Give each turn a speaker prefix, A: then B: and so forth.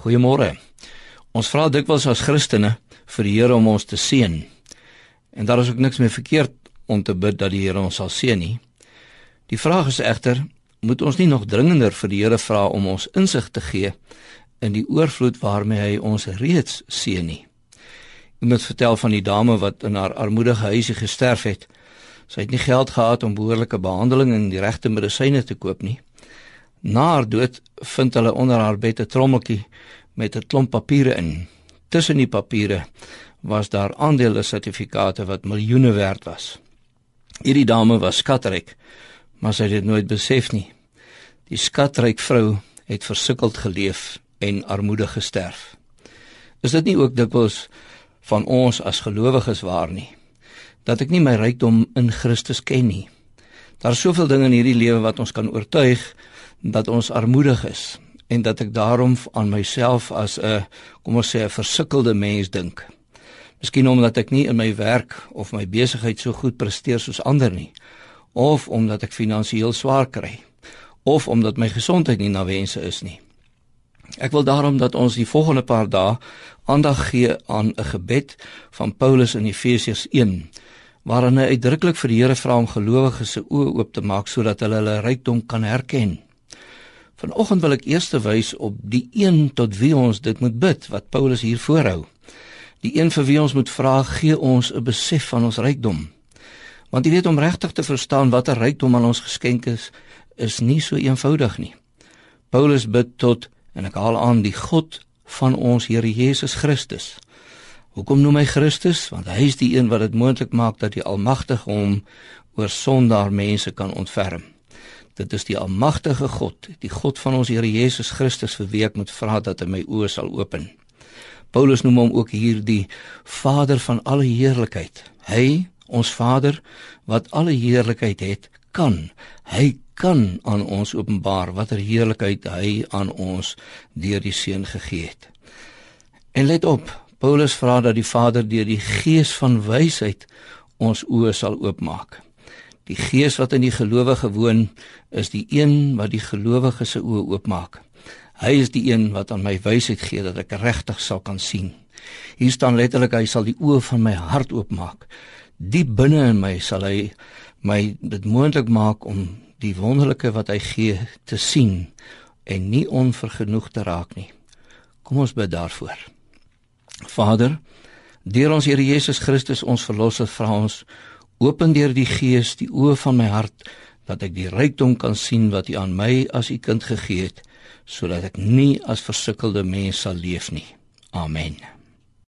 A: Goeiemôre. Ons vra dikwels as Christene vir die Here om ons te seën. En daar is ook niks meer verkeerd om te bid dat die Here ons sal seën nie. Die vraag is egter, moet ons nie nog dringender vir die Here vra om ons insig te gee in die oorvloed waarmee hy ons reeds seën nie? Iemand vertel van die dame wat in haar armoedige huisie gesterf het. Sy het nie geld gehad om behoorlike behandeling en die regte medisyne te koop nie. Na haar dood vind hulle onder haar bed 'n trommeltjie met 'n klomp papiere in. Tussen die papiere was daar aandele sertifikate wat miljoene werd was. Hierdie dame was skatryk, maar sy het dit nooit besef nie. Die skatryk vrou het versukkeld geleef en armoedig gesterf. Is dit nie ook dikwels van ons as gelowiges waar nie? Dat ek nie my rykdom in Christus ken nie. Daar is soveel dinge in hierdie lewe wat ons kan oortuig dat ons armoedig is en dat ek daarom aan myself as 'n kom ons sê 'n versukkelde mens dink. Miskien omdat ek nie in my werk of my besigheid so goed presteer soos ander nie of omdat ek finansiëel swaar kry of omdat my gesondheid nie na wense is nie. Ek wil daarom dat ons die volgende paar dae aandag gee aan 'n gebed van Paulus in Efesiërs 1 waarin hy uitdruklik vir die Here vra om gelowiges se oë oop te maak sodat hulle hulle rykdom kan herken. Vanoggend wil ek eers wys op die een tot wie ons dit moet bid wat Paulus hier voorhou. Die een vir wie ons moet vra gee ons 'n besef van ons rykdom. Want jy weet om regtig te verstaan watter rykdom aan ons geskenk is, is nie so eenvoudig nie. Paulus bid tot en ek haal aan die God van ons Here Jesus Christus. Hoekom noem hy Christus? Want hy is die een wat dit moontlik maak dat die Almagtige hom oor sondaar mense kan ontferm. Dit is die almagtige God, die God van ons Here Jesus Christus vir wie ek moet vra dat hy my oë sal open. Paulus noem hom ook hier die Vader van alle heerlikheid. Hy, ons Vader wat alle heerlikheid het, kan. Hy kan aan ons openbaar watter heerlikheid hy aan ons deur die Seun gegee het. En let op, Paulus vra dat die Vader deur die Gees van wysheid ons oë sal oopmaak. Die Gees wat in die gelowige woon, is die een wat die gelowige se oë oopmaak. Hy is die een wat aan my wysheid gee dat ek regtig sal kan sien. Hier staan letterlik hy sal die oë van my hart oopmaak. Diep binne in my sal hy my dit moontlik maak om die wonderlike wat hy gee te sien en nie onvergenoeg te raak nie. Kom ons bid daarvoor. Vader, deur ons Here Jesus Christus ons verlosser vra ons Open deur die Gees die oë van my hart dat ek die rykdom kan sien wat U aan my as U kind gegee het sodat ek nie as versukkelde mens sal leef nie. Amen.